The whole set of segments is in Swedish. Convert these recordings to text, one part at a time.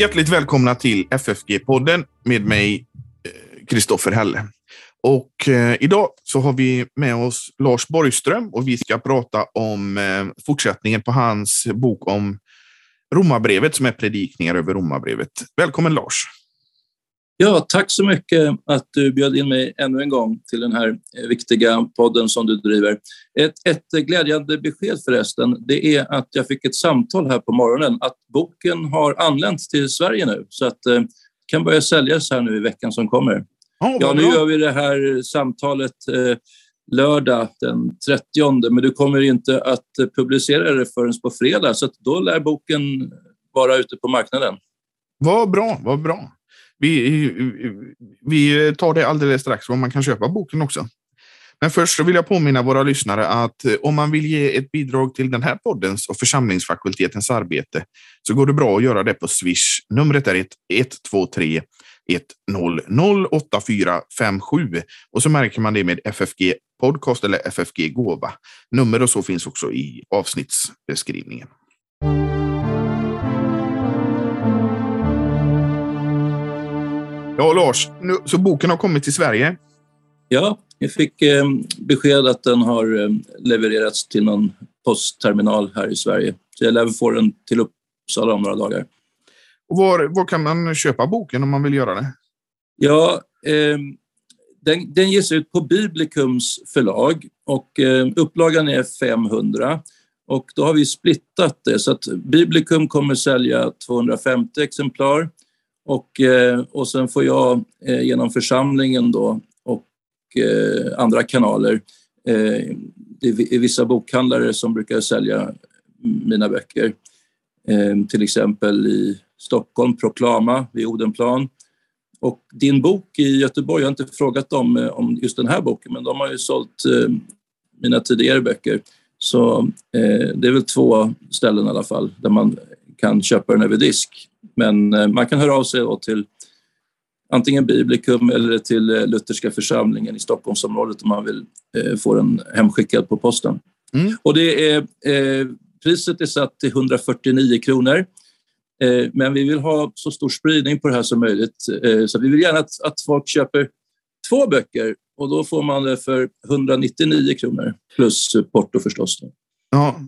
Hjärtligt välkomna till FFG-podden med mig, eh, Kristoffer Helle. Och eh, idag så har vi med oss Lars Borgström och vi ska prata om eh, fortsättningen på hans bok om Romarbrevet som är predikningar över Romarbrevet. Välkommen Lars! Ja, tack så mycket att du bjöd in mig ännu en gång till den här eh, viktiga podden som du driver. Ett, ett glädjande besked förresten, det är att jag fick ett samtal här på morgonen att boken har anlänt till Sverige nu så att eh, kan börja säljas här nu i veckan som kommer. Oh, ja, nu gör vi det här samtalet eh, lördag den 30, men du kommer inte att publicera det förrän på fredag, så då lär boken vara ute på marknaden. Vad bra, vad bra. Vi, vi tar det alldeles strax, var man kan köpa boken också. Men först så vill jag påminna våra lyssnare att eh, om man vill ge ett bidrag till den här poddens och församlingsfakultetens arbete så går det bra att göra det på Swish. Numret är 123 8457 och så märker man det med FFG podcast eller FFG gåva. Nummer och så finns också i avsnittsbeskrivningen. Ja, Lars, nu, så boken har kommit till Sverige? Ja, jag fick eh, besked att den har eh, levererats till någon postterminal här i Sverige. Så jag lär få den till Uppsala om några dagar. Och var, var kan man köpa boken om man vill göra det? Ja, eh, den, den ges ut på Biblikums förlag och eh, upplagan är 500. Och då har vi splittat det så att Biblikum kommer sälja 250 exemplar och, eh, och sen får jag eh, genom församlingen då och eh, andra kanaler, det är vissa bokhandlare som brukar sälja mina böcker. till exempel i Stockholm, Proklama vid Odenplan. Och din bok i Göteborg, jag har inte frågat dem om just den här boken, men de har ju sålt mina tidigare böcker. Så eh, det är väl två ställen i alla fall där man kan köpa den över disk. Men man kan höra av sig till antingen Biblikum eller till Lutherska församlingen i Stockholmsområdet om man vill få den hemskickad på posten. Mm. Och det är, priset är satt till 149 kronor. Eh, men vi vill ha så stor spridning på det här som möjligt. Eh, så vi vill gärna att, att folk köper två böcker och då får man det för 199 kronor plus porto förstås. Ja.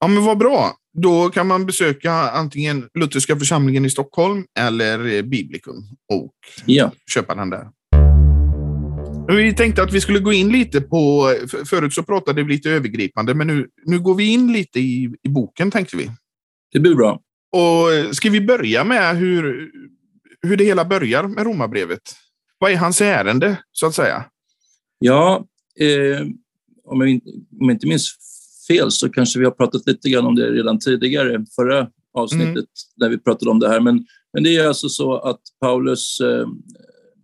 ja, men vad bra. Då kan man besöka antingen Lutherska församlingen i Stockholm eller Biblikum och ja. köpa den där. Vi tänkte att vi skulle gå in lite på, förut så pratade vi lite övergripande, men nu, nu går vi in lite i, i boken tänkte vi. Det blir bra. Och ska vi börja med hur, hur det hela börjar med romabrevet? Vad är hans ärende, så att säga? Ja, eh, om, jag, om jag inte minns fel så kanske vi har pratat lite grann om det redan tidigare, förra avsnittet, mm. när vi pratade om det här. Men, men det är alltså så att Paulus, eh,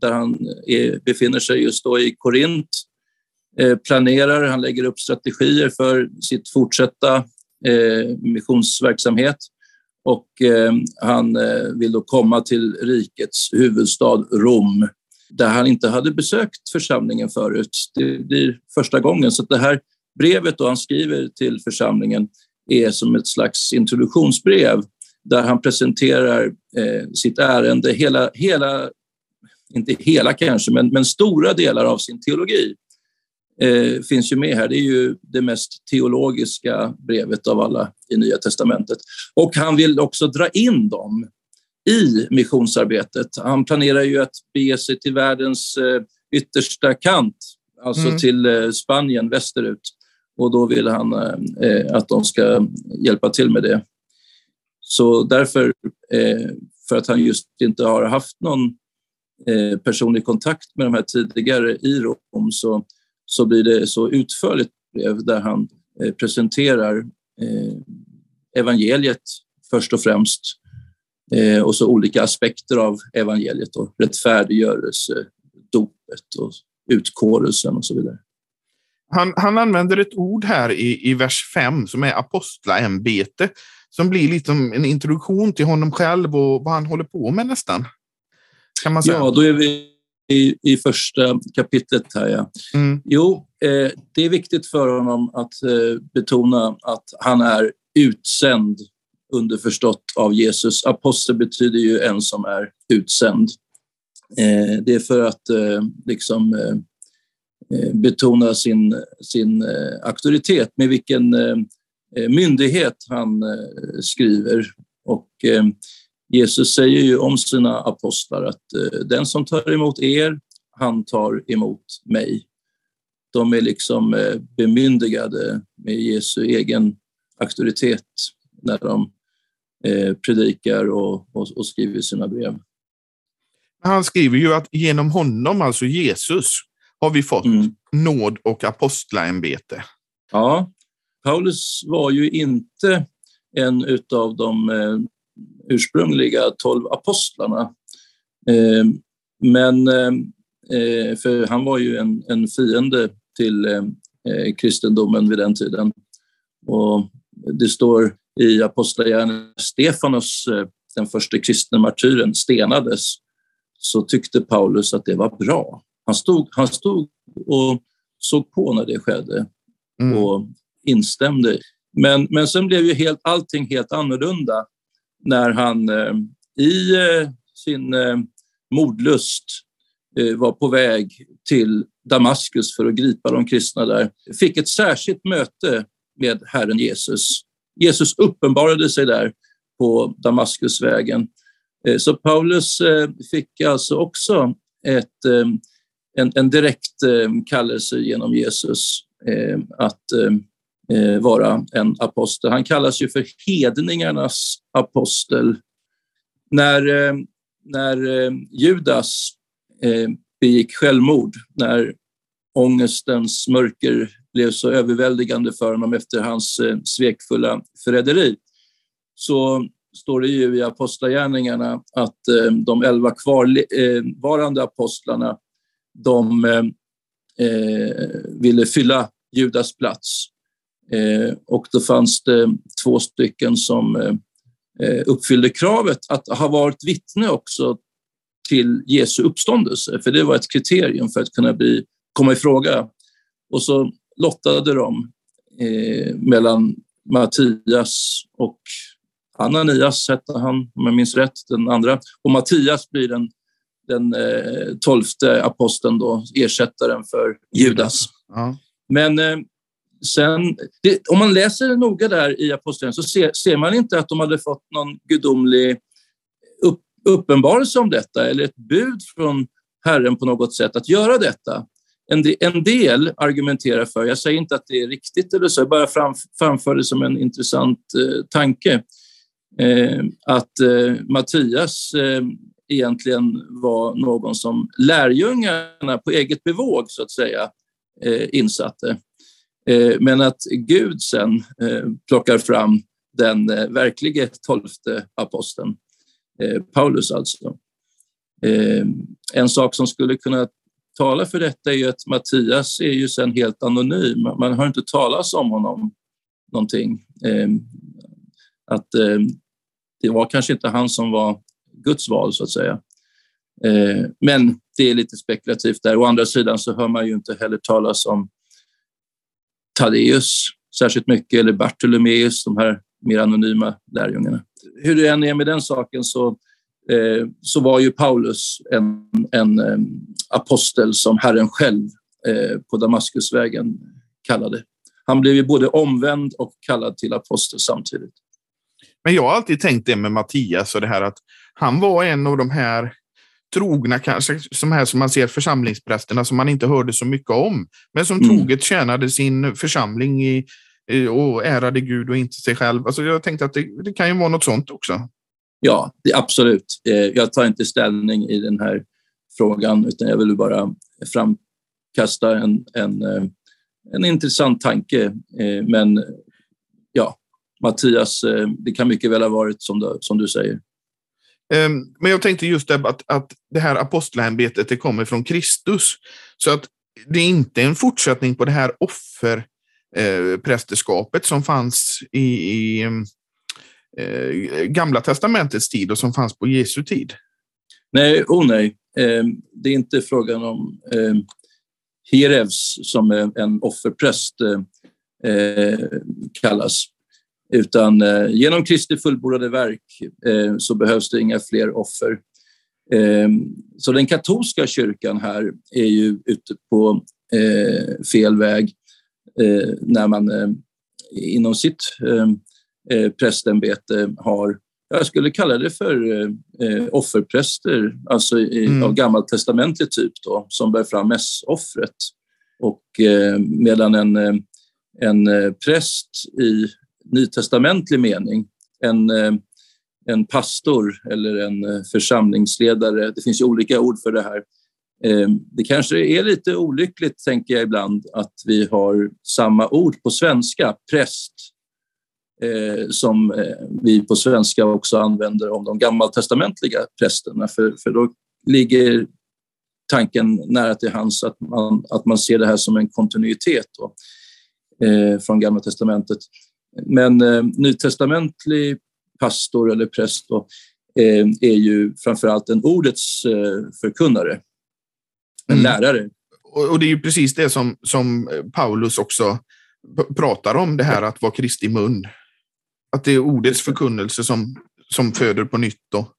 där han är, befinner sig just då i Korint, eh, planerar, han lägger upp strategier för sitt fortsatta eh, missionsverksamhet och han vill då komma till rikets huvudstad Rom där han inte hade besökt församlingen förut. Det blir första gången. Så det här brevet då han skriver till församlingen är som ett slags introduktionsbrev där han presenterar eh, sitt ärende, hela, hela, inte hela kanske, men, men stora delar av sin teologi eh, finns ju med här. Det är ju det mest teologiska brevet av alla i Nya testamentet. Och han vill också dra in dem i missionsarbetet. Han planerar ju att bege sig till världens eh, yttersta kant, alltså mm. till eh, Spanien västerut. Och då vill han eh, att de ska hjälpa till med det. Så därför, eh, för att han just inte har haft någon eh, personlig kontakt med de här tidigare i Rom så så blir det så utförligt brev där han eh, presenterar eh, evangeliet först och främst eh, och så olika aspekter av evangeliet då, rättfärdiggörelse, dopet och utkårelsen och så vidare. Han, han använder ett ord här i, i vers 5 som är apostlaämbete som blir lite en introduktion till honom själv och vad han håller på med nästan. Kan man säga. Ja, då är vi i, i första kapitlet här. Ja. Mm. Jo, eh, det är viktigt för honom att eh, betona att han är utsänd underförstått av Jesus. Apostel betyder ju en som är utsänd. Eh, det är för att eh, liksom eh Eh, betona sin, sin eh, auktoritet, med vilken eh, myndighet han skriver. Och Jesus säger ju om sina apostlar att den som tar emot er, han tar emot mig. De är liksom bemyndigade med Jesu egen auktoritet när de predikar och, och, och, skriver sina brev. Han skriver ju att genom honom, alltså Jesus, har vi fått mm. nåd och apostlaämbete. Ja, Paulus var ju inte en av de eh, ursprungliga tolv apostlarna. Eh, men, eh, för han var ju en, en fiende till kristendomen vid den tiden. Och det står i Apostlagärningarna Stefanos, den första kristna martyren, stenades så tyckte Paulus att det var bra. Han stod, han stod och såg på när det skedde mm. och instämde. Men, men sen blev ju helt, allting helt annorlunda när han eh, i eh, sin eh, modlust eh, var på väg till Damaskus för att gripa de kristna där. Fick ett särskilt möte med Herren Jesus. Jesus uppenbarade sig där på Damaskusvägen. Eh, så Paulus eh, fick alltså också ett, en, en direkt eh, kallelse genom Jesus eh, att eh, vara en apostel. Han kallas ju för hedningarnas apostel. När, när Judas begick självmord, när ångestens mörker blev så överväldigande för honom efter hans eh, svekfulla förräderi, så står det ju i Apostlagärningarna att eh, de elva kvarvarande eh, apostlarna de eh, eh, ville fylla Judas plats. Eh, och då fanns det två stycken som uppfyllde kravet att ha varit vittne också till Jesu uppståndelse, för det var ett kriterium för att kunna bli, komma i fråga. Och så lottade de eh, mellan Mattias och Ananias, hette han om jag minns rätt, den andra. Och Mattias blir den, den eh, tolfte aposteln, då, ersättaren för Judas. Ja. Men eh, sen, det, om man läser noga där i aposteln så ser, ser, man inte att de hade fått någon gudomlig upp, uppenbarelse om detta eller ett bud från Herren på något sätt att göra detta en del argumenterar för, jag säger inte att det är riktigt eller så, jag bara framför det som en intressant eh, tanke, eh, att eh, Mattias egentligen var någon som lärjungarna på eget bevåg så att säga eh, insatte. Eh, men att Gud sen eh, plockar fram den verkliga tolfte aposteln, Paulus alltså. En sak som skulle kunna tala för detta är ju att Mattias är ju sen helt anonym. Man har inte talat om honom någonting. Att det var kanske inte han som var Guds val så att säga. Eh, men det är lite spekulativt där. Å andra sidan så hör man ju inte heller talas om Taddeus särskilt mycket eller Bartolomeus, de här mer anonyma lärjungarna. Hur det än är med den saken så Eh, så var ju Paulus en, en eh, apostel som Herren själv eh, på Damaskusvägen kallade. Han blev ju både omvänd och kallad till apostel samtidigt. Men jag har alltid tänkt det med Mattias och det här att han var en av de här trogna, kanske som här som man ser församlingsprästerna som man inte hörde så mycket om, men som mm. troget tjänade sin församling i, och ärade Gud och inte sig själv. Alltså jag tänkte att det, det kan ju vara något sånt också. Ja, det, absolut. Eh, jag tar inte ställning i den här frågan utan jag vill bara framkasta en, en, eh, en intressant tanke. Eh, men ja, Mattias, det kan mycket väl ha varit som du, som du säger. Ehm, men jag tänkte just det att, att det här apostlämbetet det kommer från Kristus. Så att det är inte en fortsättning på det här offerprästerskapet eh, som fanns i, i ehm, eh, Gamla testamentets tid och som fanns på Jesu tid? Nej, oh nej. Ehm, det är inte frågan om Herevs som en offerpräst eh, kallas. Utan eh, genom Kristi fullbordade verk eh, så behövs det inga fler offer. Eh, så den katolska kyrkan här är ju ute på eh, fel väg eh, när man eh, inom sitt prästämbete har jag skulle kalla det för eh, offerpräster, alltså i, mm. av gammaltestamentlig typ då, som bär fram mässoffret. Och eh, medan en, en präst i nytestamentlig mening, en, eh, en pastor eller en eh, församlingsledare, det finns ju olika ord för det här, eh, det kanske är lite olyckligt, tänker jag ibland, att vi har samma ord på svenska, präst, som vi på svenska också använder om de gammaltestamentliga prästerna, för, för då ligger tanken nära till hands att man, att man ser det här som en kontinuitet då, eh, från Gamla testamentet. Men eh, nytestamentlig pastor eller präst då, eh, är ju framför allt en ordets eh, förkunnare en mm. lärare. Och, och, det är ju precis det som, som Paulus också pratar om, det här att vara Kristi mun. Att det är ordets förkunnelse som, som föder på nytt. Då.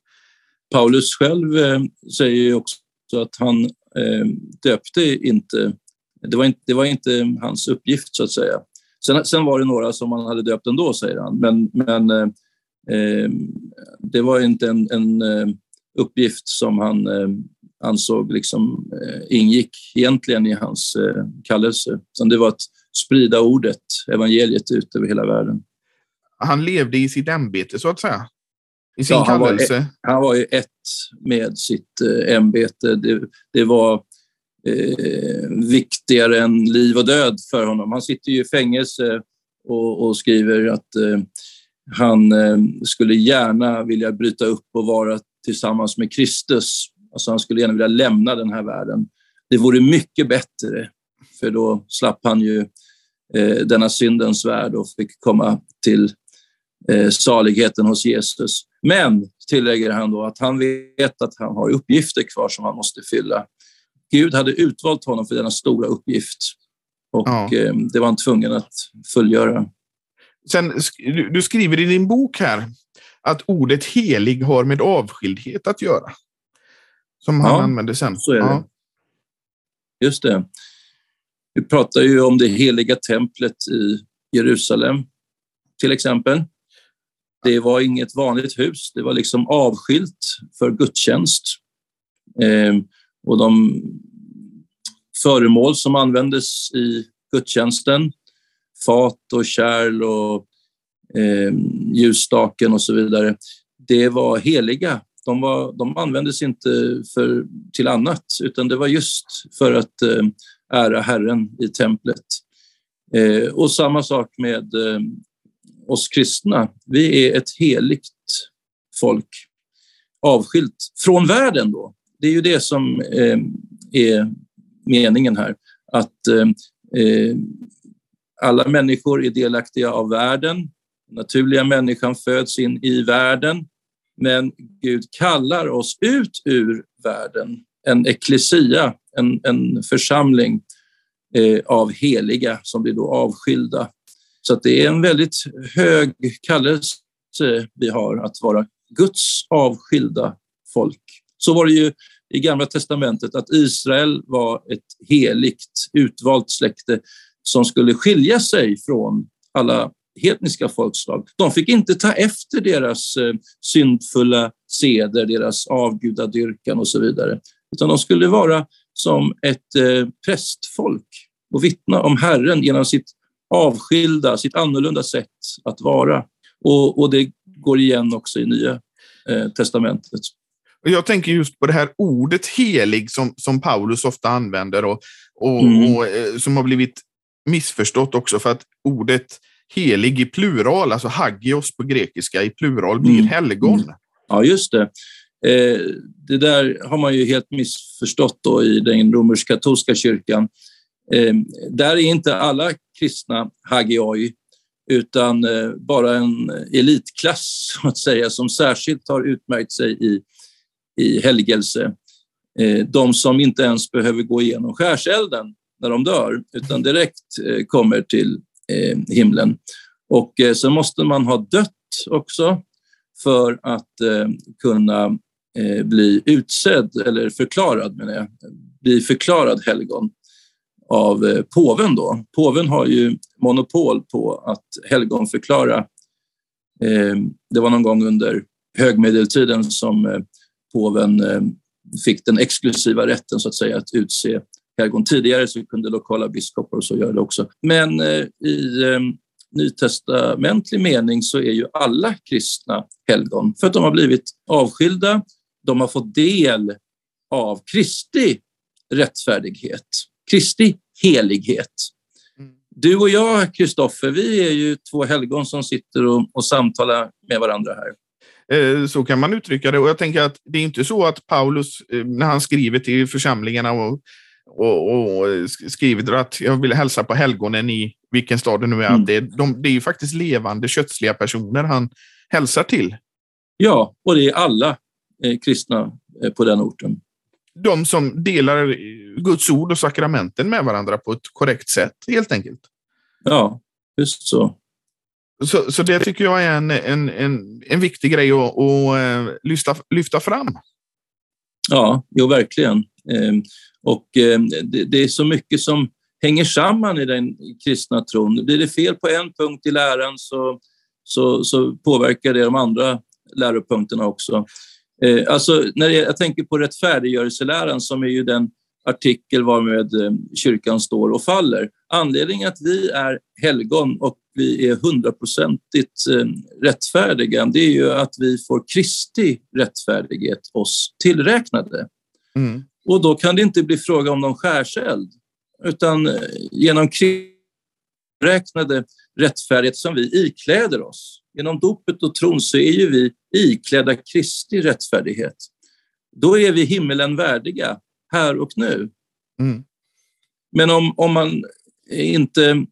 Paulus själv eh, säger ju också att han eh, döpte inte det var inte, det var inte hans uppgift så att säga. Sen, sen var det några som han hade döpt ändå, säger han, men, men eh, eh det var inte en, en eh, uppgift som han eh, ansåg liksom, ingick egentligen i hans kallelse. Så det var att sprida ordet, evangeliet ut över hela världen. Han levde i sitt ämbete så att säga? I sin ja, kallelse? Han var, han var ju ett med sitt ämbete. Det, det var eh, viktigare än liv och död för honom. Han sitter ju i fängelse och, och skriver att eh, han eh, skulle gärna vilja bryta upp och vara tillsammans med Kristus Alltså han skulle gärna vilja lämna den här världen. Det vore mycket bättre, för då slapp han ju eh, denna syndens värld och fick komma till eh, saligheten hos Jesus. Men, tillägger han då, att han vet att han har uppgifter kvar som han måste fylla. Gud hade utvalt honom för denna stora uppgift och ja. eh, det var han tvungen att fullgöra. Sen, du skriver i din bok här att ordet helig har med avskildhet att göra. Som han ja, använde sen. Så är ja. det. Just det. Vi pratar ju om det heliga templet i Jerusalem, till exempel. Det var inget vanligt hus, det var liksom avskilt för gudstjänst. Och de föremål som användes i gudstjänsten, fat och kärl och eh, ljusstaken och så vidare, det var heliga de, var, de användes inte för, till annat, utan det var just för att eh, ära Herren i templet. Eh, och samma sak med eh, oss kristna. Vi är ett heligt folk, avskilt från världen. Då. Det är ju det som eh, är meningen här, att eh, alla människor är delaktiga av världen. Den naturliga människan föds in i världen men Gud kallar oss ut ur världen, en eklesia, en, en församling eh, av heliga som blir då avskilda. Så det är en väldigt hög kallelse vi har att vara Guds avskilda folk. Så var det ju i Gamla testamentet att Israel var ett heligt utvalt släkte som skulle skilja sig från alla hedniska folkslag. De fick inte ta efter deras eh, syndfulla seder, deras avgudadyrkan och så vidare, utan de skulle vara som ett eh, prästfolk och vittna om Herren genom sitt avskilda, sitt annorlunda sätt att vara. Och, och det går igen också i Nya eh, testamentet. Jag tänker just på det här ordet helig som, som Paulus ofta använder och, och, mm. och eh, som har blivit missförstått också för att ordet helig i plural, alltså hagios på grekiska i plural blir mm. helgon. Mm. Ja, just det. Eh, det där har man ju helt missförstått då i den romersk-katolska kyrkan. Eh, där är inte alla kristna hagioi, utan eh, bara en elitklass så att säga, som särskilt har utmärkt sig i, i helgelse. Eh, de som inte ens behöver gå igenom skärselden när de dör, utan direkt eh, kommer till Eh, himlen. Och sen måste man ha dött också för att kunna bli utsedd, eller förklarad menar jag, bli förklarad helgon av påven. Då. Påven har ju monopol på att helgonförklara. Det var någon gång under högmedeltiden som påven eh, fick den exklusiva rätten så att säga att utse helgon. Tidigare så kunde lokala biskopar och så göra det också. Men eh, i eh, nytestamentlig mening så är ju alla kristna helgon för att de har blivit avskilda. De har fått del av Kristi rättfärdighet, Kristi helighet. Mm. Du och jag, Kristoffer, vi är ju två helgon som sitter och, och samtalar med varandra här. Eh, så kan man uttrycka det. Och jag tänker att det är inte så att Paulus, eh, när han skriver till församlingarna och, och, och skriver att jag vill hälsa på helgonen i vilken stad det nu är, mm. det, de, det är ju faktiskt levande kötsliga personer han hälsar till. Ja, och det är alla eh, kristna eh, på den orten. De som delar Guds ord och sakramenten med varandra på ett korrekt sätt, helt enkelt. Ja, just så. Så, så det tycker jag är en, en, en, en viktig grej att, att eh, lyfta, lyfta fram. Ja, jo, verkligen. Ehm, och ehm, det, det är så mycket som hänger samman i den kristna tron. Blir det fel på en punkt i läran så, så, så påverkar det de andra läropunkterna också. Eh, alltså, när jag tänker på rättfärdiggörelseläran som är ju den artikel varmed eh, kyrkan står och faller. Anledningen att vi är helgon och vi är hundraprocentigt eh, rättfärdiga, det är ju att vi får Kristi rättfärdighet oss tillräknade. Mm. Och då kan det inte bli fråga om någon skärseld, utan eh, genom räknade rättfärdighet som vi ikläder oss. Genom dopet och tron så är ju vi iklädda Kristi rättfärdighet. Då är vi himmelen värdiga här och nu. Mm. Men om, om man inte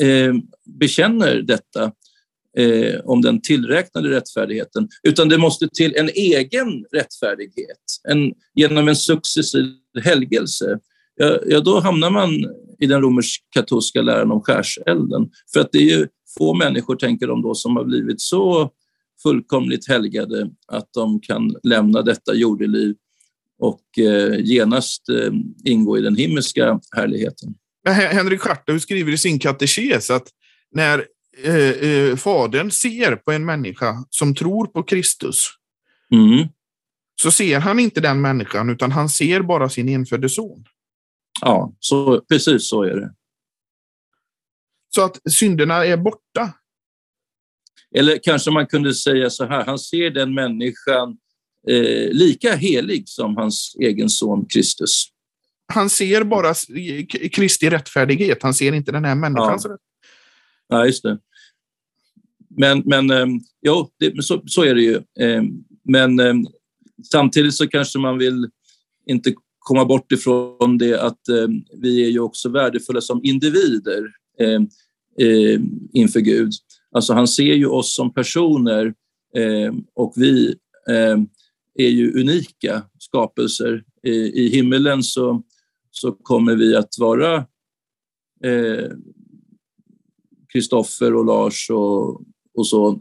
eh, bekänner detta eh, om den tillräknade rättfärdigheten, utan det måste till en egen rättfärdighet en, genom en successiv helgelse, ja, ja, då hamnar man i den romersk-katolska läran om skärselden. För att det är ju få människor, tänker de då, som har blivit så fullkomligt helgade att de kan lämna detta jordeliv och eh, genast eh, ingå i den himmelska härligheten. Henrik Schartau skriver i sin katekes att när eh, eh, fadern ser på en människa som tror på Kristus mm. så ser han inte den människan utan han ser bara sin enfödde son. Ja, så, precis så är det. Så att synderna är borta. Eller kanske man kunde säga så här, han ser den människan eh, lika helig som hans egen son Kristus. Han ser bara Kristi rättfärdighet, han ser inte den här människans ja. rätt. Ja, just det. Men, men ehm, jo, det, så, så är det ju. Ehm, men ehm, samtidigt så kanske man vill inte komma bort ifrån det att vi är ju också värdefulla som individer inför Gud. Alltså han ser ju oss som personer och vi är ju unika skapelser. I, i himmelen så, så kommer vi att vara eh, Kristoffer och Lars och, och så.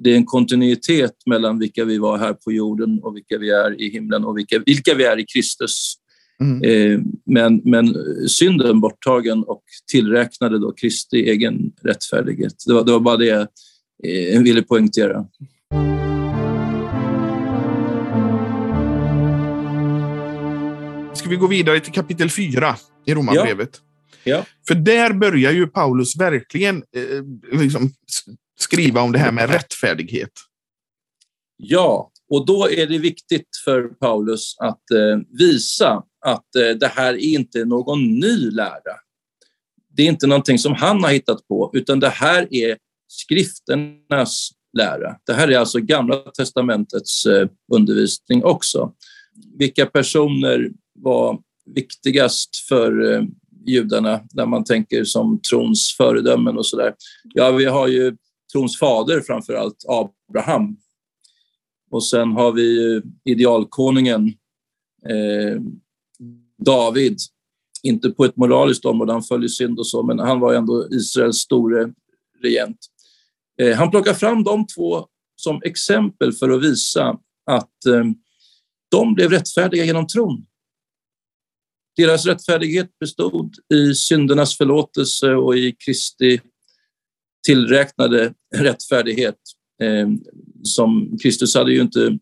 Det är en kontinuitet mellan vilka vi var här på jorden och vilka vi är i himlen och vilka, vilka vi är i Kristus. Mm. Men, men synden borttagen och tillräknade då Kristi egen rättfärdighet. Det var, det var bara det jag eh, ville poängtera. Ska vi gå vidare till kapitel 4 i Romarbrevet? Ja. För där börjar ju Paulus verkligen eh, liksom skriva om det här med rättfärdighet. Ja, och då är det viktigt för Paulus att eh, visa att eh, det här är inte någon ny lära. Det är inte någonting som han har hittat på, utan det här är skrifternas lära. Det här är alltså Gamla testamentets eh, undervisning också. Vilka personer var viktigast för eh, judarna när man tänker som trons föredömen och sådär. Ja, vi har ju trons fader framför allt, Abraham. Och sen har vi idealkonungen eh, David, inte på ett moraliskt område, han föll i synd och så, men han var ändå Israels store regent. Eh, han plockar fram de två som exempel för att visa att eh, de blev rättfärdiga genom tron. Deras rättfärdighet bestod i syndernas förlåtelse och i Kristi tillräknade rättfärdighet. Eh, som Kristus hade ju inte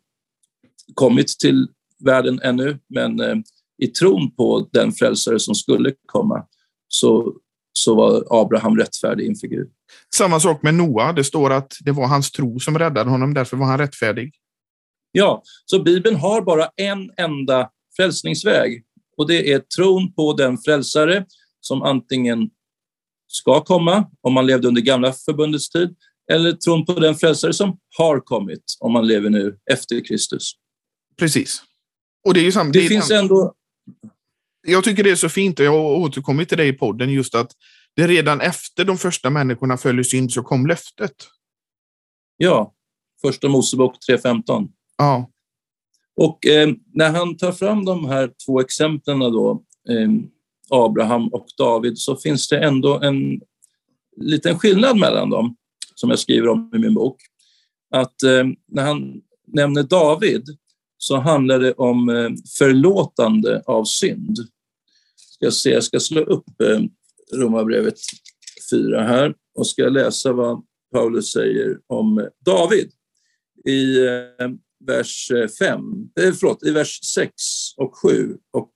kommit till världen ännu, men eh, i tron på den frälsare som skulle komma så, så var Abraham rättfärdig inför Gud. Samma sak med Noa. Det står att det var hans tro som räddade honom, därför var han rättfärdig. Ja, så Bibeln har bara en enda frälsningsväg och det är tron på den frälsare som antingen ska komma om man levde under gamla förbundets tid eller tron på den frälsare som har kommit om man lever nu efter Kristus. Precis. Och det är ju samma. Det, det finns ändå... Jag tycker det är så fint och jag har återkommit till det i podden just att det redan efter de första människorna föll synd så kom löftet. Ja, första Mosebok 3.15. Ja. Och eh, när han tar fram de här två exemplen då, eh, Abraham och David, så finns det ändå en liten skillnad mellan dem, som jag skriver om i min bok. Att eh, när han nämner David så handlar det om eh, förlåtande av synd. Ska se, jag ska slå upp eh, Romarbrevet 4 här och ska läsa vad Paulus säger om David i eh, vers eh, 5, eh, förlåt, i vers 6 och 7 och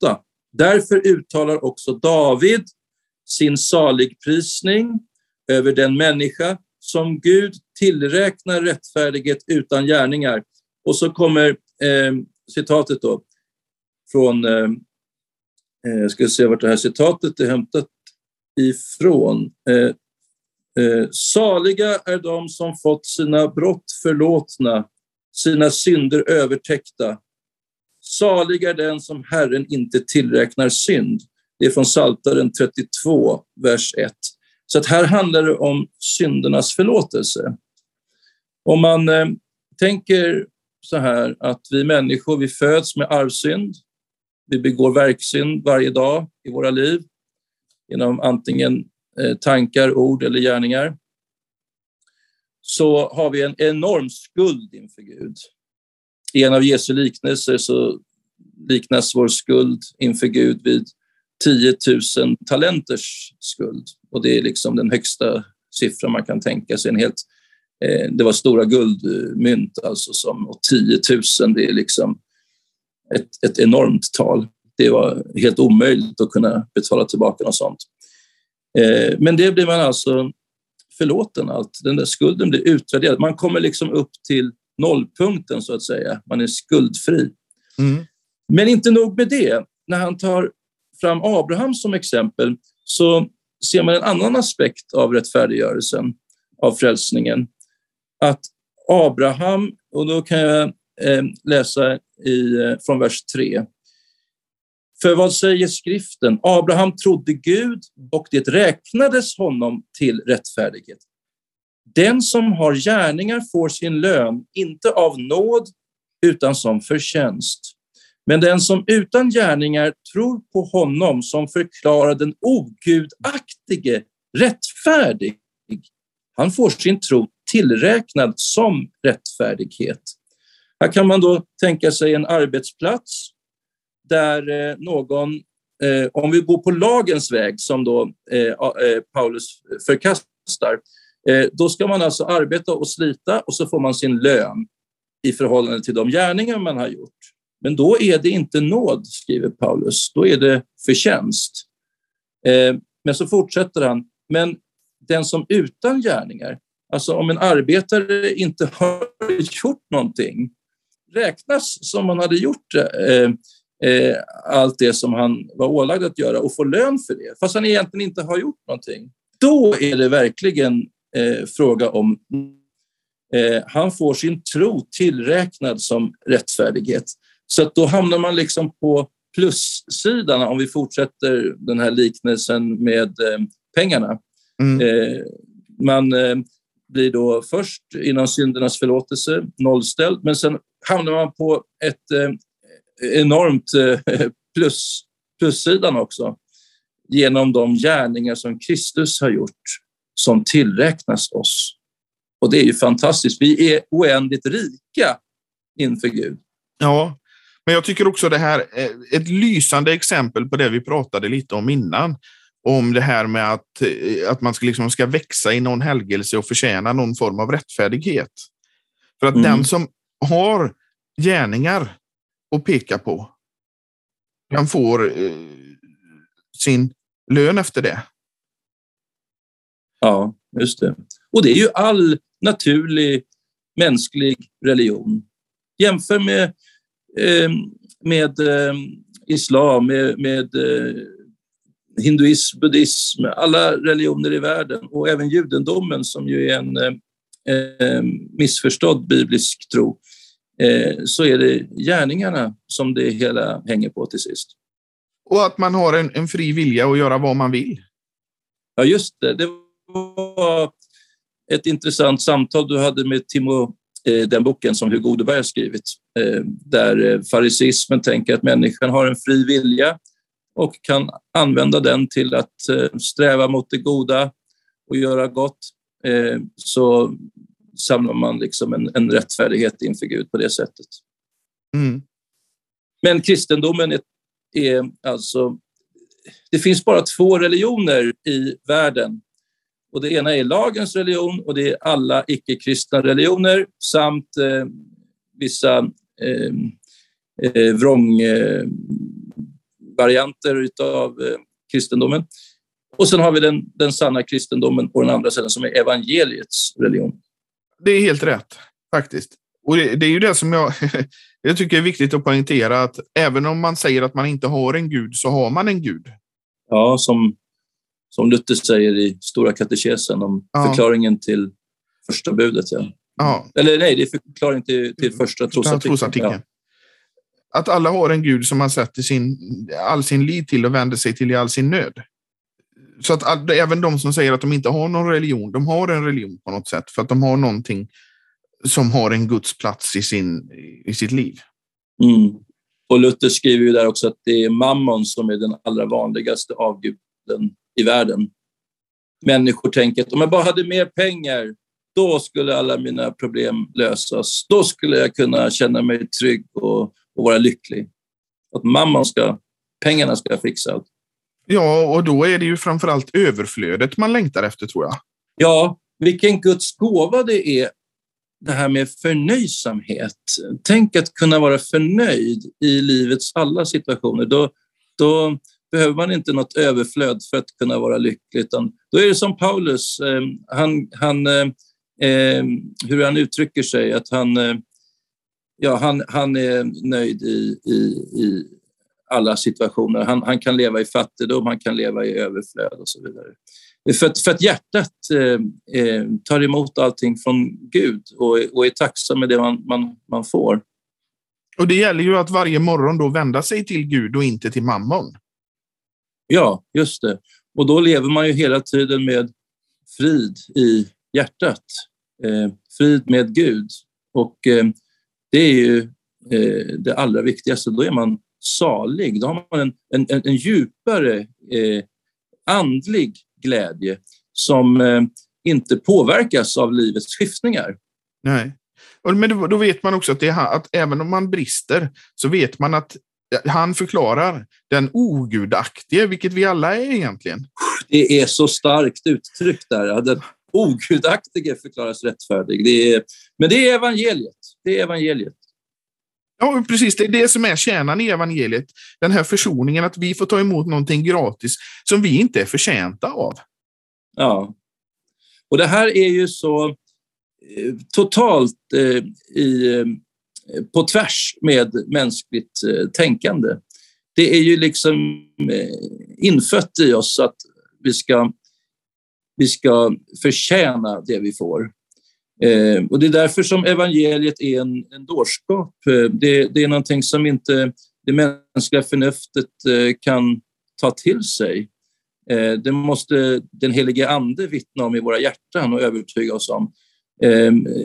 8. Därför uttalar också David sin saligprisning över den människa som Gud tillräknar rättfärdighet utan gärningar. Och så kommer eh, citatet då från, eh, jag ska se vart det här citatet är hämtat ifrån. Eh, eh, Saliga är de som fått sina brott förlåtna sina synder övertäckta. Salig är den som Herren inte tillräknar synd. Det är från Saltaren 32, vers 1. Så att här handlar det om syndernas förlåtelse. Om man eh, tänker så här att vi människor, vi föds med arvsynd. Vi begår verksynd varje dag i våra liv genom antingen eh, tankar, ord eller gärningar så har vi en enorm skuld inför Gud. I en av Jesu liknelser så liknas vår skuld inför Gud vid 10 000 talenters skuld. Och det är liksom den högsta siffran man kan tänka sig. En helt, eh, det var stora guldmynt, alltså som, och 10 000 det är liksom ett, ett enormt tal. Det var helt omöjligt att kunna betala tillbaka något sånt. Eh, men det blir man alltså förlåten allt. Den där skulden blir utvärderad. Man kommer liksom upp till nollpunkten så att säga. Man är skuldfri. Mm. Men inte nog med det. När han tar fram Abraham som exempel så ser man en annan aspekt av rättfärdiggörelsen, av frälsningen. Att Abraham, och då kan jag eh, läsa i, eh, från vers 3. För vad säger skriften? Abraham trodde Gud och det räknades honom till rättfärdighet. Den som har gärningar får sin lön, inte av nåd utan som förtjänst. Men den som utan gärningar tror på honom som förklarar den ogudaktige rättfärdig, han får sin tro tillräknad som rättfärdighet. Här kan man då tänka sig en arbetsplats där eh, någon, eh, om vi går på lagens väg som då eh, Paulus förkastar, då ska man alltså arbeta och slita och så får man sin lön i förhållande till de gärningar man har gjort. Men då är det inte nåd, skriver Paulus, då är det förtjänst. Men så fortsätter han, men den som utan gärningar, alltså om en arbetare inte har gjort någonting, räknas som man hade gjort det eh, allt det som han var ålagd att göra och få lön för det, fast han egentligen inte har gjort någonting. Då är det verkligen eh, fråga om eh, han får sin tro tillräknad som rättfärdighet. Så då hamnar man liksom på plussidan om vi fortsätter den här liknelsen med eh, pengarna. Mm. Eh, man eh, blir då först inom syndernas förlåtelse nollställd, men sen hamnar man på ett enormt eh, plus, plussidan också genom de gärningar som Kristus har gjort som tillräknas oss. Och det är ju fantastiskt. Vi är oändligt rika inför Gud. Ja, men jag tycker också det här är ett lysande exempel på det vi pratade lite om innan. Om det här med att, att man ska, liksom ska växa i någon helgelse och förtjäna någon form av rättfärdighet. För att mm. den som har gärningar att peka på, den får eh, sin lön efter det. Ja, just det. Och det är ju all naturlig mänsklig religion. Jämför med, eh, med eh, islam, med, med eh, hinduism, buddhism, alla religioner i världen och även judendomen som ju är en eh, missförstådd biblisk tro, eh, så är det gärningarna som det hela hänger på till sist. Och att man har en, en fri vilja att göra vad man vill. Ja, just det. Det var ett intressant samtal du hade med Timo, eh, den boken som Hugo Odeberg har skrivit, eh, där eh, farisismen tänker att människan har en fri vilja och kan använda den till att sträva mot det goda och göra gott, så samlar man liksom en, en rättfärdighet inför Gud på det sättet. Mm. Men kristendomen är, är alltså... Det finns bara två religioner i världen och det ena är lagens religion och det är alla icke-kristna religioner samt eh, vissa eh, eh, vrångvarianter eh, av kristendomen. Och sen har vi den, den sanna kristendomen på den andra sidan som är evangeliets religion. Det är helt rätt faktiskt. Och det, det är ju det som jag, jag tycker är viktigt att poängtera att även om man säger att man inte har en gud så har man en gud. Ja, som som Luther säger i Stora katekesen om ja. förklaringen till första budet. Ja. ja. Eller nej, det är förklaringen till, till första trosartikeln. Ja. Att alla har en gud som man sätter sin, all sin lit till och vänder sig till i all sin nöd. Så att all, även de som säger att de inte har någon religion, de har en religion på något sätt för att de har någonting som har en Guds plats i, sin, i sitt liv. Mm. Och Luther skriver ju där också att det är mammon som är den allra vanligaste avguden i världen. Människor tänker att om jag bara hade mer pengar, då skulle alla mina problem lösas. Då skulle jag kunna känna mig trygg och, och vara lycklig. Att mamman ska, pengarna ska fixa allt. Ja, och då är det ju framförallt överflödet man längtar efter tror jag. Ja, vilken Guds gåva det är det här med förnöjsamhet. Tänk att kunna vara förnöjd i livets alla situationer. Då, då behöver man inte något överflöd för att kunna vara lycklig, utan då är det som Paulus, eh, han, han, eh, eh hur han uttrycker sig, att han, eh, ja, han, han är nöjd i, i, i alla situationer. Han, han kan leva i fattigdom, han kan leva i överflöd och så vidare. För att, för att hjärtat eh, tar emot allting från Gud och, och är tacksam med det man, man, man får. Och det gäller ju att varje morgon då vända sig till Gud och inte till mammon. Ja, just det. Och då lever man ju hela tiden med frid i hjärtat. Eh, frid med Gud. Och eh, det är ju eh, det allra viktigaste. Då är man salig. Då har man en, en, en djupare eh, andlig glädje som eh, inte påverkas av livets skiftningar. Nej. Men då vet man också att, det, att även om man brister så vet man att han förklarar den ogudaktige, vilket vi alla är egentligen. Det är så starkt uttryckt där. Den ogudaktige förklaras rättfärdig. Det är, men det är evangeliet. Det är evangeliet. Ja, precis. Det är det som är kärnan i evangeliet. Den här försoningen, att vi får ta emot någonting gratis som vi inte är förtjänta av. Ja. Och det här är ju så eh, totalt eh, i eh, på tvärs med mänskligt eh, tänkande. Det är ju liksom eh, infött i oss att vi ska, vi ska förtjäna det vi får. Eh, och det är därför som evangeliet är en, en dårskap. Eh, det, det är någonting som inte det mänskliga förnuftet eh, kan ta till sig. Eh, det måste den helige Ande vittna om i våra hjärtan och övertyga oss om.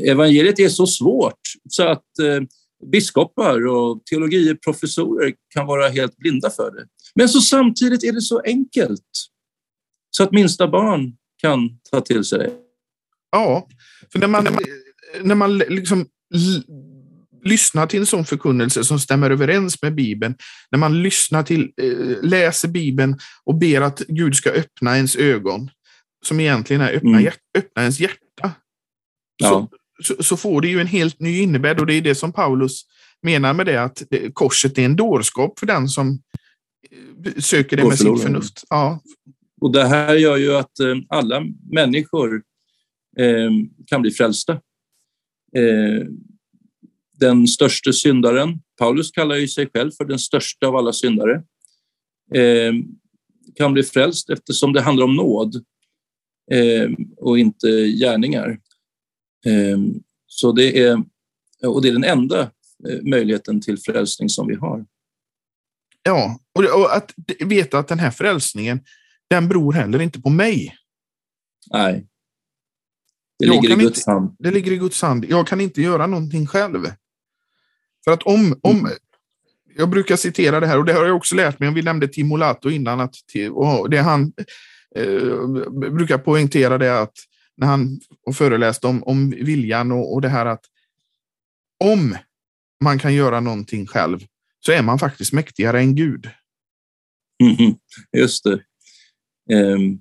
Evangeliet är så svårt så att biskopar och teologiprofessorer kan vara helt blinda för det. Men så samtidigt är det så enkelt så att minsta barn kan ta till sig. det. Ja, för när man, när man liksom lyssnar till en sån förkunnelse som stämmer överens med Bibeln, när man lyssnar till, eh, läser Bibeln och ber att Gud ska öppna ens ögon, som egentligen är öppna, mm. öppna ens hjärta, ja. så, så, så, får det ju en helt ny innebörd och det är det som Paulus menar med det, att korset är en dårskap för den som eh, söker det med sitt förnuft. Ja. Och det här gör ju att eh, alla människor eh, kan bli frälsta. Eh, den största syndaren, Paulus kallar ju sig själv för den största av alla syndare, eh, kan bli frälst eftersom det handlar om nåd eh, och inte gärningar. så det är, och det är den enda möjligheten till frälsning som vi har. Ja, och att veta att den här frälsningen, den beror heller inte på mig. Nej. Det ligger i Guds inte, hand. Det ligger i Guds hand. Jag kan inte göra någonting själv. För att om, om mm. jag brukar citera det här och det har jag också lärt mig. Vi nämnde Timolato innan. Att, och det han eh, brukar poängtera det att när han föreläste om, om viljan och, och det här att om man kan göra någonting själv så är man faktiskt mäktigare än Gud. Mm, just det. Um,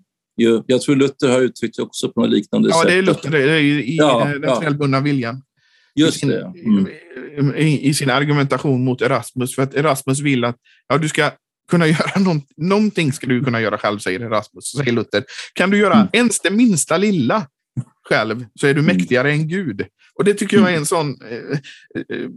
jag tror Luther har uttryckt också på något liknande ja, sätt. Ja, det är Luther det är i ja, den ja. självbundna viljan. Just I sin. Mm. I, I, sin argumentation mot Erasmus, för att Erasmus vill att ja, du ska kunna göra någon, någonting ska du kunna göra själv, säger Erasmus. Säger Luther. Kan du göra mm. ens det minsta lilla själv så är du mm. mäktigare än Gud. Och det tycker jag är en sån eh, eh,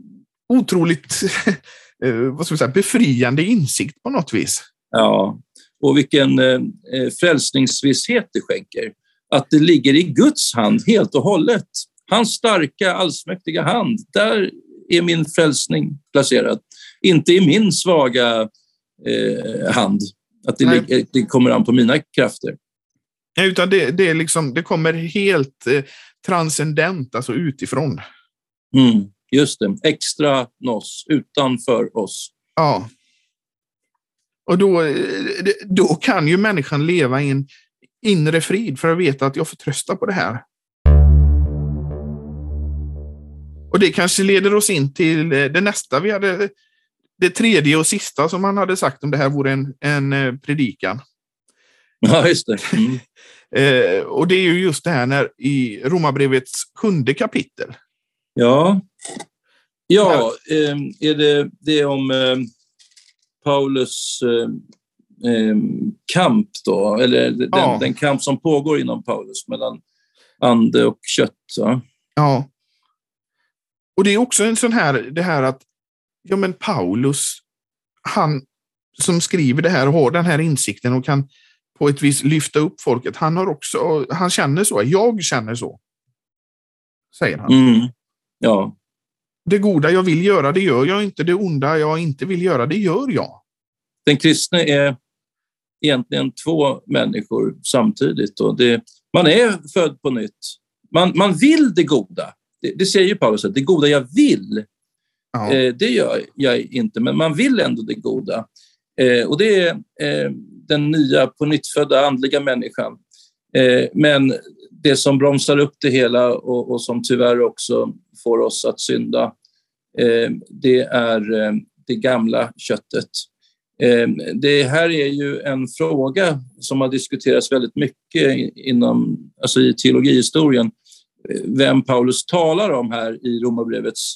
otroligt eh, vad ska vi säga, befriande insikt på något vis. Ja, och vilken eh, eh, frälsningsvisshet det skänker. Att det ligger i Guds hand helt och hållet. Hans starka, allsmäktiga hand. Där är min frälsning placerad. Inte i min svaga eh, hand. Att det, ligger, det, kommer an på mina krafter. Ja, utan det, det, är liksom, det kommer helt eh, transcendent, alltså utifrån. Mm, just det, extra nos, utanför oss. Ja. Och då, då kan ju människan leva i en inre frid för att veta att jag får trösta på det här. Och det kanske leder oss in till det nästa vi hade. Det tredje och sista som han hade sagt om det här vore en, en eh, predikan. Ja, just det. Mm. Eh, och det är ju just det här när i Romarbrevets sjunde kapitel. Ja, ja eh, är det det om Paulus eh, eh, kamp då, eller den, ja. den, kamp som pågår inom Paulus mellan ande och kött. Va? Ja. Och det är också en sån här, det här att, ja men Paulus, han som skriver det här och har den här insikten och kan på ett vis lyfta upp folket. Han har också, han känner så, jag känner så. Säger han. Mm. Ja. Det goda jag vill göra, det gör jag inte. Det onda jag inte vill göra, det gör jag. Den kristne är egentligen två människor samtidigt. Och det, man är född på nytt. Man, man vill det goda. Det, det säger Paulus, att det goda jag vill, eh, det gör jag inte, men man vill ändå det goda. Eh, och det är eh, den nya på nyttfödda andliga människan. Eh, men det som bromsar upp det hela och, och som tyvärr också får oss att synda, Eh, det är eh, det gamla köttet. Eh, det här är ju en fråga som har diskuterats väldigt mycket inom, alltså i teologihistorien. Vem Paulus talar om här i Romarbrevets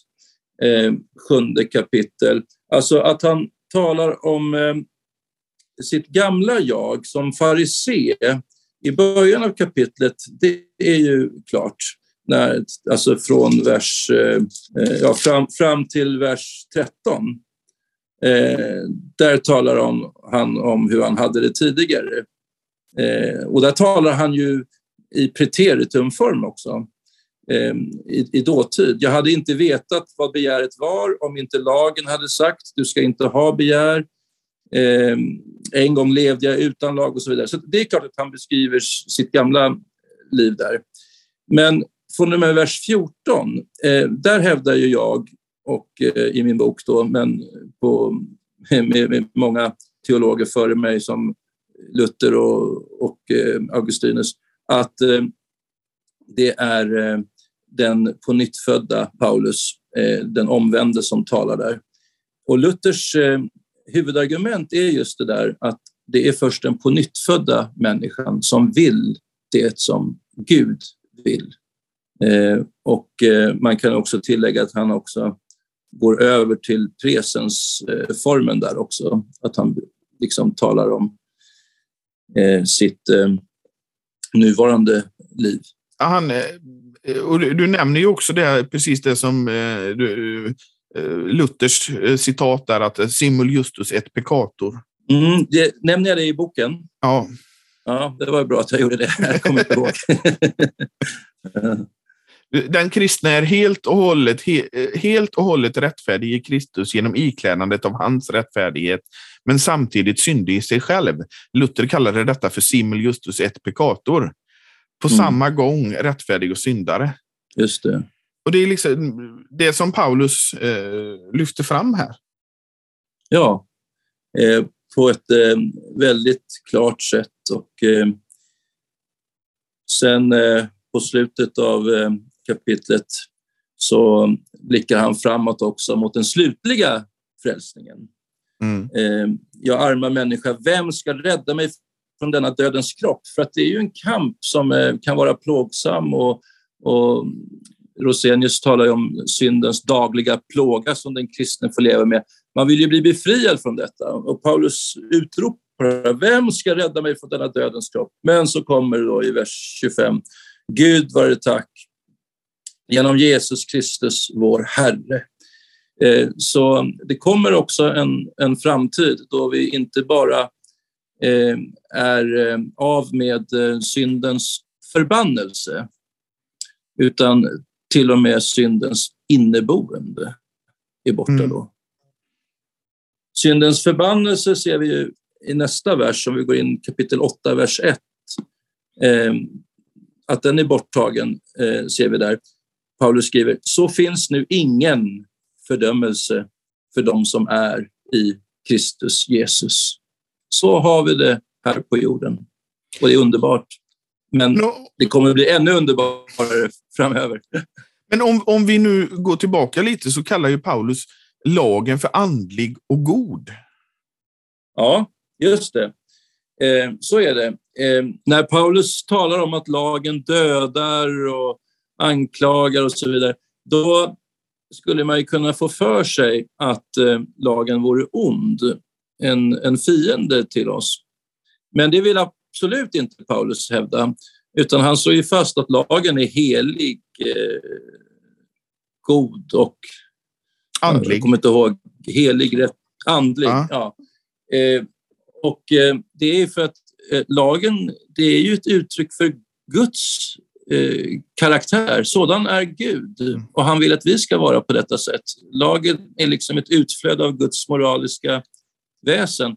sjunde kapitel. Alltså att han talar om sitt gamla jag som farisé i början av kapitlet, det är ju klart. När, alltså från vers, eh, eh, ja, fram, fram till vers 13. Eh, där talar om, han om hur han hade det tidigare. Eh, och där talar han ju i preteritumform också, eh, i, i dåtid. Jag hade inte vetat vad begäret var om inte lagen hade sagt du ska inte ha begär. Eh, en gång levde jag utan lag och så vidare. Så det är klart att han beskriver sitt gamla liv där. Men från och med vers 14, eh, där hävdar ju jag och eh, i min bok då, men på, med, med, många teologer före mig som Luther och, och eh, Augustinus, att eh, det är eh, den på nytt födda Paulus, eh, den omvände som talar där. Och Luthers eh, huvudargument är just det där att det är först den på nytt födda människan som vill det som Gud vill. Eh, och eh, man kan också tillägga att han också går över till presens eh, formen där också, att han liksom talar om sitt nuvarande liv. Han, och du, du, nämner ju också det, precis det som du, Luthers citat där, att simul justus et peccator. Mm, det, nämner jag det i boken? Ja. Ja, det var bra att jag gjorde det. Jag kommer inte ihåg. Den kristna är helt och, hållet, he, helt och hållet rättfärdig i Kristus genom iklädandet av hans rättfärdighet, men samtidigt syndig i sig själv. Luther kallade detta för simul justus et peccator. På mm. samma gång rättfärdig och syndare. Just det. Och det är liksom det som Paulus eh, lyfter fram här. Ja, eh, på ett eh, väldigt klart sätt. Och eh, sen eh, på slutet av eh, kapitlet så blickar han framåt också mot den slutliga frälsningen. Mm. Eh, jag arma människa, vem ska rädda mig från denna dödens kropp? För att det är ju en kamp som eh, kan vara plågsam och, och Rosenius talar om syndens dagliga plåga som den kristne får leva med. Man vill ju bli befriad från detta och Paulus utropar vem ska rädda mig från denna dödens kropp? Men så kommer det då i vers 25. Gud vare tack genom Jesus Kristus, vår Herre. Eh, så det kommer också en, en framtid då vi inte bara eh, är eh, av med syndens förbannelse, utan till och med syndens inneboende är borta mm. då. Syndens förbannelse ser vi i nästa vers, om vi går in kapitel 8, vers 1. att den är borttagen ser vi där. Paulus skriver, så finns nu ingen fördömelse för dem som är i Kristus Jesus. Så har vi det här på jorden. Och det är underbart. Men det kommer bli ännu underbarare framöver. Men om, om vi nu går tillbaka lite så kallar ju Paulus lagen för andlig och god. Ja, just det. Eh, så är det. Eh, när Paulus talar om att lagen dödar och anklagar och så vidare, då skulle man ju kunna få för sig att eh, lagen vore ond, en, en fiende till oss. Men det vill absolut inte Paulus hävda, utan han slår ju fast att lagen är helig, eh, god och... Andlig. Jag kommer inte ihåg. Helig, rätt, andlig. Ja. ja. Eh, och eh, det är för att eh, lagen, det är ju ett uttryck för Guds Eh, karaktär. Sådan är Gud mm. och han vill att vi ska vara på detta sätt. Lagen är liksom ett utflöde av Guds moraliska väsen.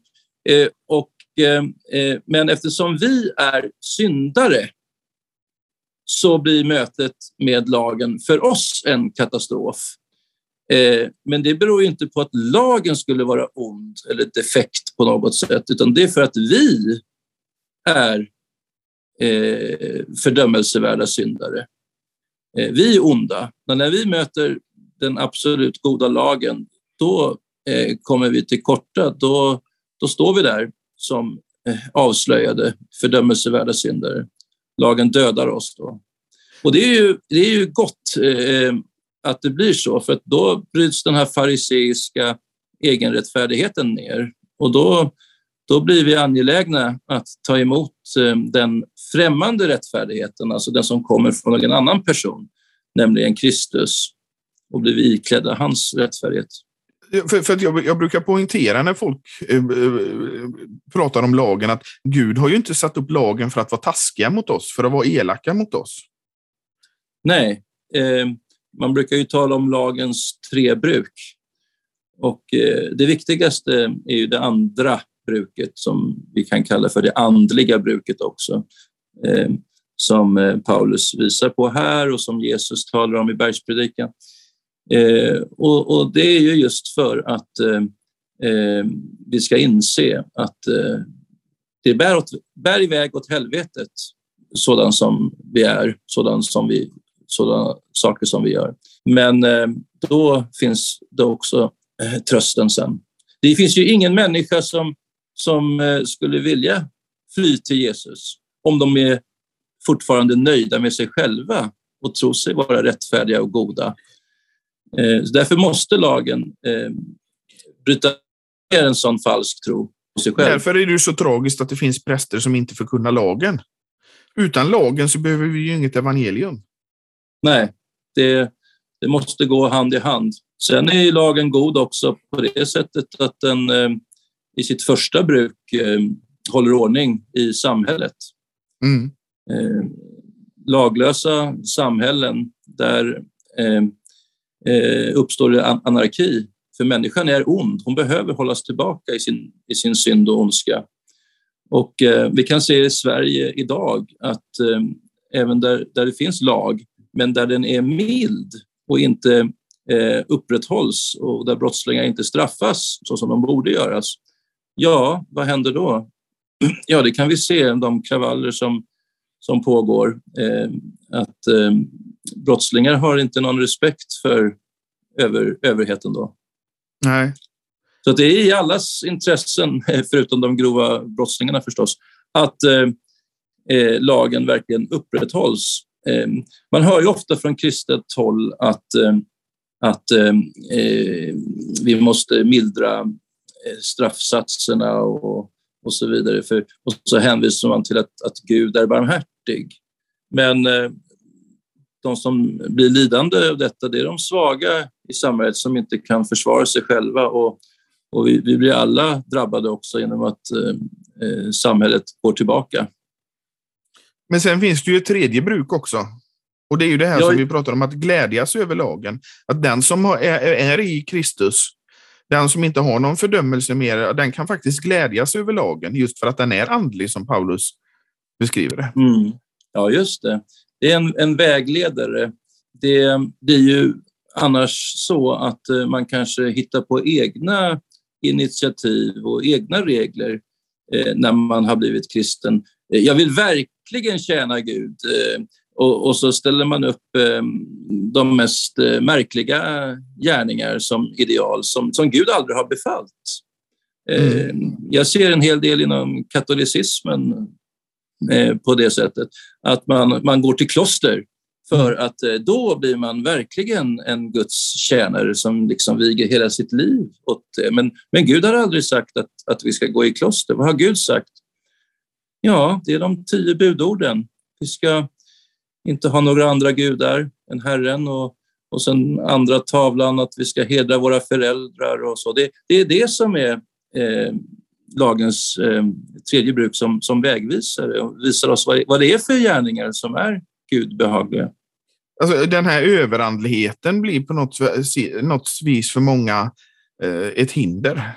Eh, och, eh, men eftersom vi är syndare så blir mötet med lagen för oss en katastrof. Men det beror inte på att lagen skulle vara ond eller defekt på något sätt, utan det är för att vi är eh, fördömelsevärda syndare. Eh, vi är onda, men när vi möter den absolut goda lagen, då eh, kommer vi till korta. Då, då står vi där som eh, avslöjade fördömelsevärda syndare. Lagen dödar oss då. Och det är ju, det är ju gott eh, att det blir så, för då bryts den här fariseiska egenrättfärdigheten ner och då då blir vi angelägna att ta emot den främmande rättfärdigheten, alltså den som kommer från en annan person, nämligen Kristus, och blir iklädda hans rättfärdighet. För, för jag, jag, brukar poängtera när folk eh, eh, pratar om lagen att Gud har ju inte satt upp lagen för att vara taskiga mot oss, för att vara elaka mot oss. Nej, eh, man brukar ju tala om lagens tre bruk. Och eh, det viktigaste är ju det andra bruket som vi kan kalla för det andliga bruket också. Eh, som eh, Paulus visar på här och som Jesus talar om i bergspredikan. Eh, och, och, det är ju just för att eh, eh, vi ska inse att det bär, åt, bär iväg åt helvetet sådan som vi är, sådan som vi, sådana saker som vi gör. Men eh, då finns det också eh, trösten sen. Det finns ju ingen människa som, som eh, skulle vilja fly till Jesus om de är fortfarande nöjda med sig själva och tror sig vara rättfärdiga och goda. Eh, därför måste lagen eh, bryta ner en sån falsk tro på sig själv. Därför är det så tragiskt att det finns präster som inte förkunnar lagen. Utan lagen så behöver vi ju inget evangelium. Nej, det, det måste gå hand i hand. Sen är lagen god också på det sättet att den i sitt första bruk eh, håller ordning i samhället. Mm. Eh, laglösa samhällen där eh, uppstår det anarki. För människan är ond, hon behöver hållas tillbaka i sin, i sin synd och ondska. Och eh, vi kan se i Sverige idag att eh, även där, där det finns lag, men där den är mild och inte eh, upprätthålls och där brottslingar inte straffas så som de borde göras. Ja, vad händer då? Ja, det kan vi se de kravaller som, som pågår. Eh, att eh, brottslingar har inte någon respekt för över, överheten då. Nej. Så det är i allas intressen, förutom de grova brottslingarna förstås, att eh, eh lagen verkligen upprätthålls. Eh, man hör ju ofta från kristet håll att, eh, att vi måste mildra straffsatserna och, och så vidare. För, och så hänvisar man till att, att Gud är barmhärtig. Men de som blir lidande av detta, det är de svaga i samhället som inte kan försvara sig själva och, och vi, vi blir alla drabbade också genom att eh, eh, samhället går tillbaka. Men sen finns det ju ett tredje bruk också. Och det är ju det här ja. som vi pratar om, att glädjas över lagen. Att den som är, är i Kristus, den som inte har någon fördömelse mer, den kan faktiskt glädjas över lagen just för att den är andlig som Paulus beskriver det. Mm. Ja, just det. Det är en, en vägledare. Det är ju annars så att eh, man kanske hittar på egna initiativ och egna regler eh, när man har blivit kristen. Eh, jag vill verkligen tjäna Gud eh, och, och så ställer man upp de mest märkliga gärningar som ideal som, som Gud aldrig har befallt. Mm. Jag ser en hel del inom katolicismen på det sättet att man, man går till kloster för mm. att eh, då blir man verkligen en Guds tjänare som liksom viger hela sitt liv åt det. Men, men Gud har aldrig sagt att, att vi ska gå i kloster. Vad har Gud sagt? Ja, det är de tio budorden. Vi ska inte ha några andra gudar än Herren och, och sen andra tavlan att vi ska hedra våra föräldrar och så. Det, det är det som är eh, lagens eh, tredje bruk som, som vägvisare och visar oss vad, vad det är för gärningar som är Gud behagliga. Alltså, den här överandligheten blir på något, något vis för många eh, ett hinder.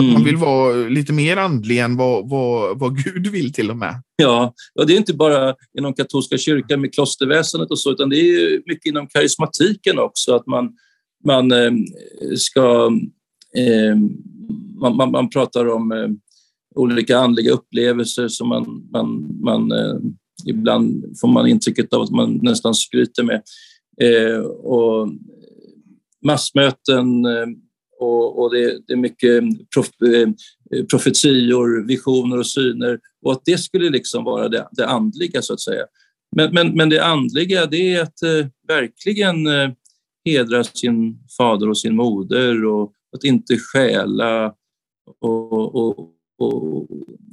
Mm. man vill vara lite mer andlig än vad, vad, vad Gud vill till och med. Ja, och det är inte bara inom katolska kyrkan med klosterväsendet och så, utan det är mycket inom karismatiken också, att man, man eh, ska... Eh, man, man, man, pratar om eh, olika andliga upplevelser som man, man, man eh, ibland får man intrycket av att man nästan skryter med. Eh, och massmöten och, och det, det, är mycket eh, prof, eh, profetior, visioner och syner och att det skulle liksom vara det, det andliga så att säga. Men, men, men det andliga det är att eh, verkligen eh, hedra sin fader och sin moder och att inte stjäla. Och, och, och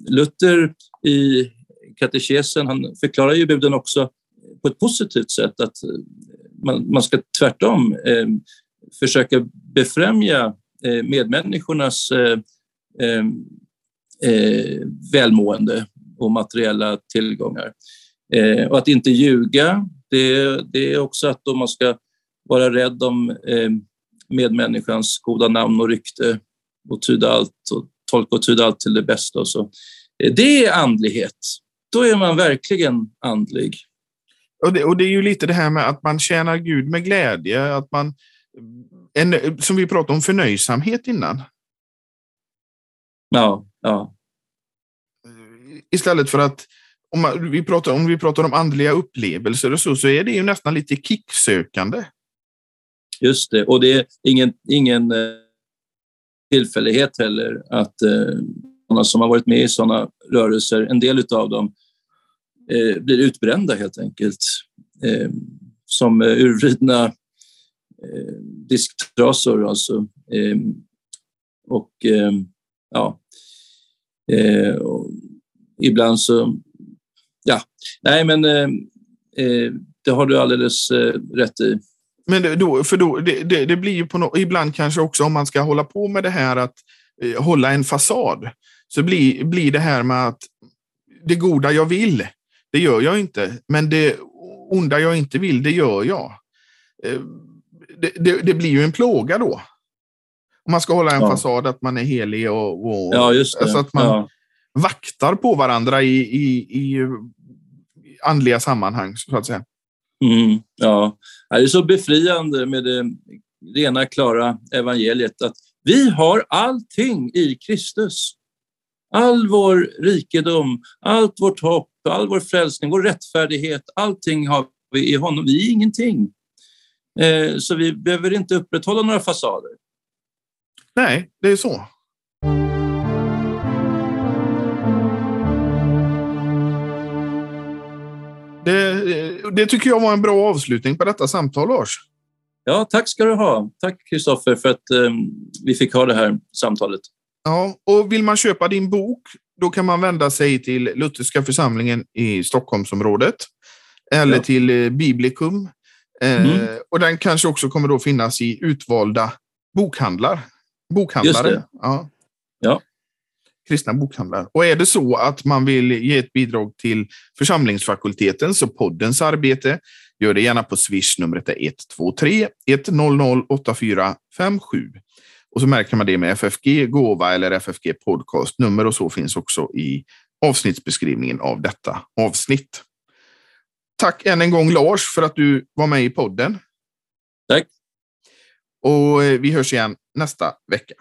Luther i katekesen, han förklarar ju buden också på ett positivt sätt att eh, man, man ska tvärtom eh, försöka befrämja Eh, medmänniskornas eh, eh, välmående och materiella tillgångar. och att inte ljuga, det, det, är också att man ska vara rädd om medmänniskans goda namn och rykte och tyda allt och tolka och tyda allt till det bästa. Och så. Det är andlighet då är man verkligen andlig. Och det, och det är ju lite det här med att man tjänar Gud med glädje, att man, en, som vi pratade om förnöjsamhet innan. Ja, ja. Istället för att om, man, vi pratar, om vi pratar om andliga upplevelser och så, så är det ju nästan lite kicksökande. Just det, och det är ingen, ingen eh, tillfällighet heller att eh, sådana som har varit med i sådana rörelser, en del av dem eh, blir utbrända helt enkelt. Eh, som urvridna eh, disktrasor alltså. Eh, och eh, ja, eh, och ibland så, ja, nej men eh, eh, det har du alldeles eh, rätt i. Men det, då, för då, det, det, det blir ju på no, ibland kanske också om man ska hålla på med det här att eh, hålla en fasad, så blir, blir det här med att det goda jag vill, det gör jag inte. Men det onda jag inte vill, det gör jag. Det, det, det blir ju en plåga då. Om man ska hålla en ja. fasad att man är helig och, och ja. Alltså att man ja. vaktar på varandra i, i, i andliga sammanhang, så att säga. Mm, ja, det är så befriande med det rena, klara evangeliet att vi har allting i Kristus. All vår rikedom, allt vårt hopp, all vår frälsning, vår rättfärdighet, allting har vi i honom. Vi är ingenting. Eh, så vi behöver inte upprätthålla några fasader. Nej, det är så. Det, det tycker jag var en bra avslutning på detta samtal, Lars. Ja, tack ska du ha. Tack Kristoffer för att um, vi fick ha det här samtalet. Ja, och vill man köpa din bok, då kan man vända sig till Lutherska församlingen i Stockholmsområdet eller ja. till eh, Biblikum. Eh, mm. och den kanske också kommer då finnas i utvalda bokhandlar. bokhandlare. Ja. ja kristna bokhandlar. Och är det så att man vill ge ett bidrag till församlingsfakultetens och poddens arbete, gör det gärna på Swish. Numret är 123 100 8457. Och så märker man det med FFG gåva eller FFG podcast nummer och så finns också i avsnittsbeskrivningen av detta avsnitt. Tack än en gång Lars för att du var med i podden. Tack. Och eh, vi hörs igen nästa vecka.